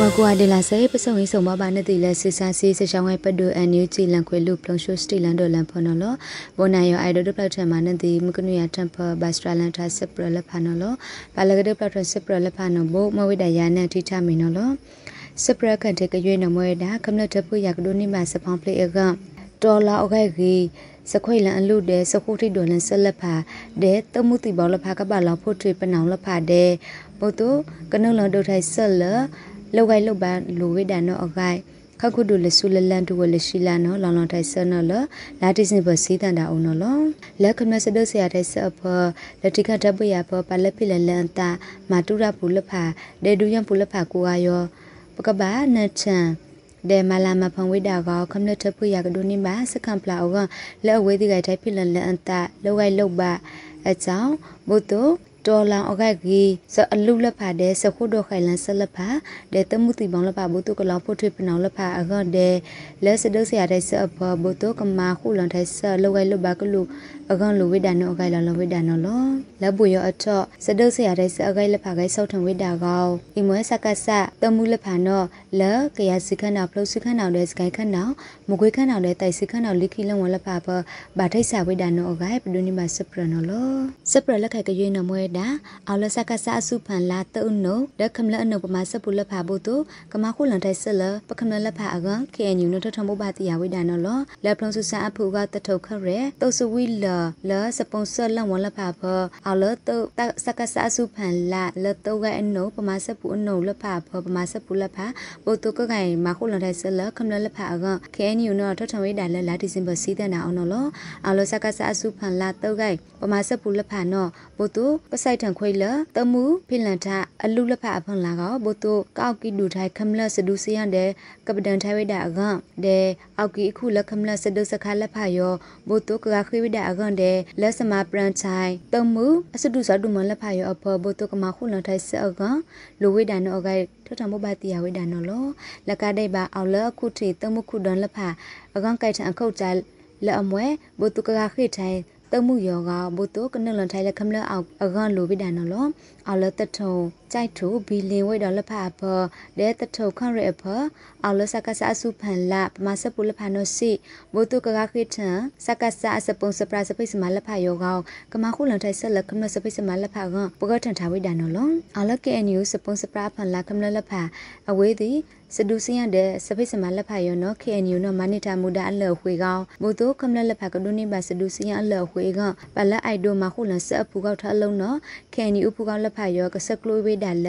မကွာဒေလာဆေပစုံရေးဆုံမပါနဲ့တီလဲစစ်ဆာစီစချောင်းဝဲပတ်ဒူအန်ယူဂျီလန်ခွေလူဖလုံရှိုစတီလန်ဒိုလန်ဖနော်လောဘနိုင်ယောအိုင်ဒိုဒပလက်ထမနဲ့တီမကနူယာတမ်ပါဘတ်စထရလန်တာစပရလဖနော်လောပါလကဒပလက်ထစပရလဖနော်ဘိုမဝိဒယာနဲ့ထိချမင်းနော်လောစပရကန်တေကရွေးနမွေဒါကမ္လတပူရကဒိုနိမစဖောင်းပလေအကဒေါ်လာအခိုက်ကြီးစခွေလန်အလူတဲ့စခုထိဒေါ်လန်ဆက်လက်ဖာတဲ့တမှုတိဘောလဖာကပါလောင်ဖို့ထွေပနောင်လဖာတဲ့ဘုတ်တုကနုလန်ဒုထိုင်ဆက်လ လောက်ဝိုင်လောက်ပါလူဝိဒါနောအခိုက်ခခုဒုလဆူလလန်တူဝလရှိလာနော်လောင်လောင်ထိုင်ဆနော်လလာတိစင်ပစီတန်တာအောင်နော်လလက်ခမစဒဆရာတဲ့ဆအဖလက်တိကတပ်ပရဖပလက်ပိလလန်တာမာတူရပူလဖာဒေဒူယံပူလဖာကိုအာယောပကဘာနချန်ဒေမလာမဖန်ဝိဒါကောခမလက်ထပရကဒုနိမစကံပလာအောကလက်အဝေးဒီကထိုင်ပိလလန်တာလောက်ဝိုင်လောက်ပါအကြောင်းဘုဒ္ဓ တော်လောင်အခိုက်ကြီးစအလူလက်ဖာတဲ့စခုတော့ခိုင်လန်ဆက်လက်ဖာတဲ့တမှုတီပေါင်းလက်ဖာဘုတုကလောင်ဖို့ထွေပနောင်လက်ဖာအခေါတဲ့လက်စဒုစရတဲ့စအဖဘုတုကမာခုလွန်ထိုင်ဆလောက်ကဲလွတ်ပါကလူ အကောင်လူဝိဒါနောအခိုက်လောင်ဝိဒါနောလောလက်ပူရောအထော့စဒုစရတဲ့စအခိုက်လက်ဖာခိုက်ဆောက်ထံဝိဒါကောအိမွဲစကဆတမှုလက်ဖာနောလက်ကရစခနာဖလုစခနာတဲ့စကိုင်ခနာမကွေးခနာတဲ့တိုက်စခနာလိခိလဝလက်ဖာပဘာထိတ်ဆဝိဒါနောအခိုက်ပဒုနိမစပရနောလောစပရလက်ခိုက်ကရွေးနမွဲဒါအော်လဆကဆအစုဖန်လာတုံနိုဒခမလအနုပမာစပူလဖာဘုတုကမခုလန်တိုင်ဆလပကမလဖာအကကေအန်ယူနထထမဘတိယဝိဒါနော်လလက်ဖလုံစုဆာအဖူကတထုခရဲတုတ်ဆဝီလလစပွန်ဆာလန်ဝလဖာဖအော်လတုစကဆအစုဖန်လာလတုကအနုပမာစပူအနုလဖာဖပမာစပူလဖာဘုတုကကိုင်မခုလန်တိုင်ဆလကမလလဖာအကကေအန်ယူနထထဝိဒါလလာဒီဇင်ဘာစီးတဲ့နာအောင်နော်အော်လစကဆအစုဖန်လာတုကိုင်ပမာစပူလဖာနော်ဘုတုပစိုက်ထံခွေလတမှုဖိလန်ထအလူလဖအဖန်လာကဘုတုကောက်ကီဒူထိုင်ခမလစဒူစီယန်တဲ့ကပဒန်ထိုင်ဝိဒါအကတဲ့အောက်ကီအခုလခမလစဒူစခါလဖယောဘုတုကကခိဝိဒါအကတဲ့လက်စမပရန်ချိုင်တမှုအစဒူစဒူမလဖယောအဖဘုတုကမခုလထိုင်စအကလူဝိဒါနောအကထထမဘတိယဝိဒါနောလောလကဒိဘာအော်လအခုတီတမှုခုဒန်လဖအကန်ကိုက်ထအခုတ်ကြလက်အမွဲဘုတုကကခိထိုင်တမှုယောကဘုတုကနလန်ထိုင်လက်ခမလအောက်အကန်လိုဝိဒါနောလောအော်လတထုံကြိုက်ထူဘီလင်ဝဲတော်လဖအဖဒဲတထုခန့်ရအဖအော်လစကဆာစုဖန်လာပမစပူလဖနောစီဘိုတုကကခိထံစကဆာစပုံစပရာစပိစမလဖယောကောကမခုလန်ထိုင်ဆက်လကမစပိစမလဖကပကထန်ထားဝိဒါနော်လောအော်လကေအန်ယူစပုံစပရာဖန်လာကမလလဖအဝေးသည်စဒူစင်းရတဲ့စပိစမလက်ဖယောနော် KNU နော်မနိတာမူဒါအလော်ခွေကောင်ဘို့တော့ကမလလက်ဖကဒုန်နိဘစဒူစင်းရအလော်ခွေကပလက်အိုက်ဒိုမခုလန်စအဖူကောက်ထအလုံးနော် KNU ဖူကောက်လက်ဖယောကစကလိုဝေဒါလ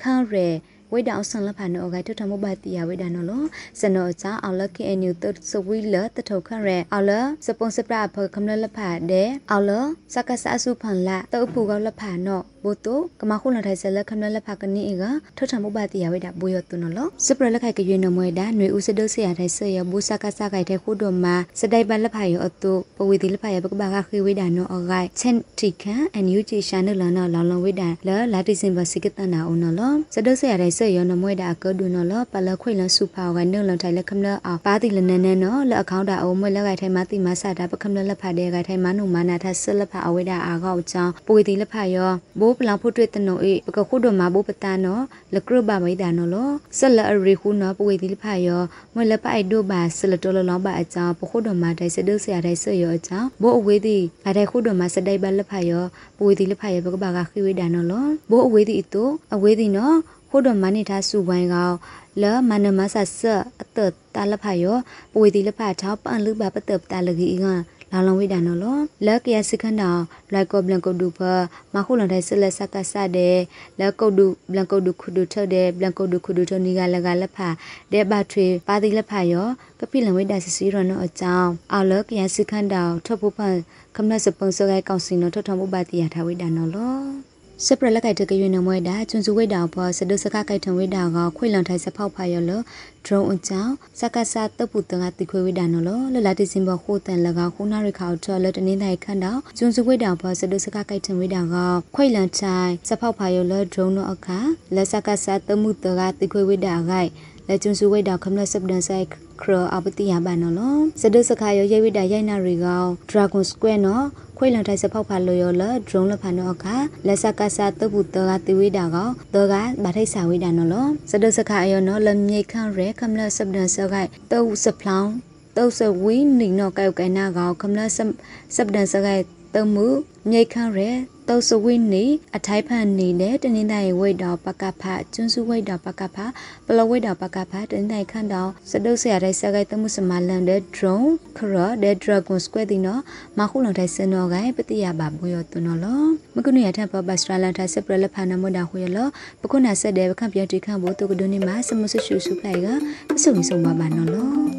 ခန့်ရဲ ဝိဒါအောင်ဆန်လဖာနောဂိုင်ထထမဘတိယဝိဒါနောလောစနောချာအော်လကေအန်ယူတစဝီလတထောခရဲအော်လစပွန်စပရာဖကမလလဖာဒေအော်လစကဆာစုဖန်လာတောဖူကောလဖာနောဘိုတိုကမခုလထိုင်ဆလခမလလဖာကနီအကထထမဘတိယဝိဒါဘူယတုနောလောစပရလခိုင်ကရွေနမွေဒါຫນွေဦးစဒုဆရာထိုင်ဆရဘူစကဆာခိုင်တဲ့ခုဒမစတိုင်ပလဖာယောအတုပဝေတိလဖာယောပကဘာကခိဝိဒါနောအဂိုင်ချန်တီခန်အန်ယူဂျီရှာနလနောလောင်လောင်ဝိဒါလလာတိစင်ဘစိကတနာအုံနောလောစဒုဆရာထိုင်ဆယောနမွေဒါကဒုနောလပလခွေလဆူဖာဝနုလထိုင်လခမလအပါတိလနနနောလအခေါတာအုံမွေလခိုင်ထိုင်မတိမဆတာပကမလလဖာတဲ့ခိုင်ထိုင်မနုမနာထဆလဖာအဝိဒါအာကောက်ချောင်းပွေတိလဖာယောဘိုးပလောင်ဖို့တွေ့တနောအေပကခုဒမဘိုးပတာနောလကရဘမိဒါနောလောဆလအရီခုနောပွေတိလဖာယောမွေလပိုက်ဒိုဘာဆလတော်လောဘာအချောင်းပခုဒမတိုင်စဒုဆရာတိုင်ဆယောအချောင်းဘိုးအဝေးတိအတဲ့ခုဒမစတိုင်ဘလဖာယောပွေတိလဖာယောပကဘာကခိဝိဒါနောလောဘိုးအဝေးတိအတူအဝေးတိနော ခိုဒမနိထားစုဝိုင်းကောလမနမဆဆအတတလဖယောပွေတိလဖထောက်ပန်လူဘပတပတလဂီကလာလုံးဝိဒါနော်လောလက်ကရစခန္ဓာလိုက်ကောဘလန်ကုတ်ဒူဖမခုလန်တိုင်းဆလက်စကဆတဲ့လက်ကုတ်ဒူဘလန်ကုတ်ဒူခုဒူထုတ်တဲ့ဘလန်ကုတ်ဒူခုဒူထုတ်နီကလကလက်ဖတဲ့ဘထွေပါတိလက်ဖယောကပိလန်ဝိဒါစစီရနော်အကြောင်းအော်လက်ကရစခန္ဓာထပ်ဖို့ဖကမ္နစပုံစကိုင်ကောင်စီနော်ထထမှုပါတိယထားဝိဒါနော်လော စပရလက်ကိုက်တကရွေနမွဲတာကျွန်းစုဝိတာဘောစဒုစကကိုက်ထံဝိတာကခွေလန်ထိုင်စဖောက်ဖာရလဒရုံအကြောင်းစကဆာတပုတငါတိခွေဝိတာနော်လလလတိစင်ဘခိုတန်လကခုနာရခါထော်လတနင်းတိုင်ခန့်တော့ကျွန်းစုဝိတာဘောစဒုစကကိုက်ထံဝိတာကခွေလန်ထိုင်စဖောက်ဖာရလဒရုံနော်အခါလစကဆာတမှုတကတိခွေဝိတာကိုက်လက်ကျွန်းစုဝိတာခမလစပဒန်ဆိုင် ခရအပတိယဘာနော်လောစဒုစခါရရဝိတာရိုက်နာရီကော Dragon Square နော်ခွေလန်ထိုင်စဖောက်ဖာလိုရောလ drone လဖာနော်အခါလက်စကဆာတပုတကတိဝိတာကောတောကဗထိုက်စာဝိတာနော်လောစဒုစခါယောနော်လမြိတ်ခန့်ရဲခမလစပဒန်ဆခိုက်တောစဖလောင်းတောစဝီနိနော်ကောက်ကဲနာကောခမလစစပဒန်ဆခိုက်တမှုမြိတ်ခန့်ရဲ တောစဝိနီအထိုက်ဖန်နီနဲ့တနင်္သာရီဝိတ်တော်ပကဖကျွန်းစုဝိတ်တော်ပကဖပလဝိတ်တော်ပကဖတနင်္သာရီခန့်တော်စဒုဆရာတဲ့ဆခိုက်တမှုစမလန်တဲ့ drone ခရတဲ့ dragon square ဒီနော်မခုလုံထိုင်စင်တော်ကပတိယဘာဘွေရตุနော်လောမကုနရထပ်ပပစထရလန်ထိုင်စပရလဖာနမဒဟွေလောပခုနာဆက်တဲ့ခန့်ပြတိခန့်ဘို့တုကဒုန်နီမှာစမဆရှုစုပလိုက်ကပစုံစုံပါပါနော်လော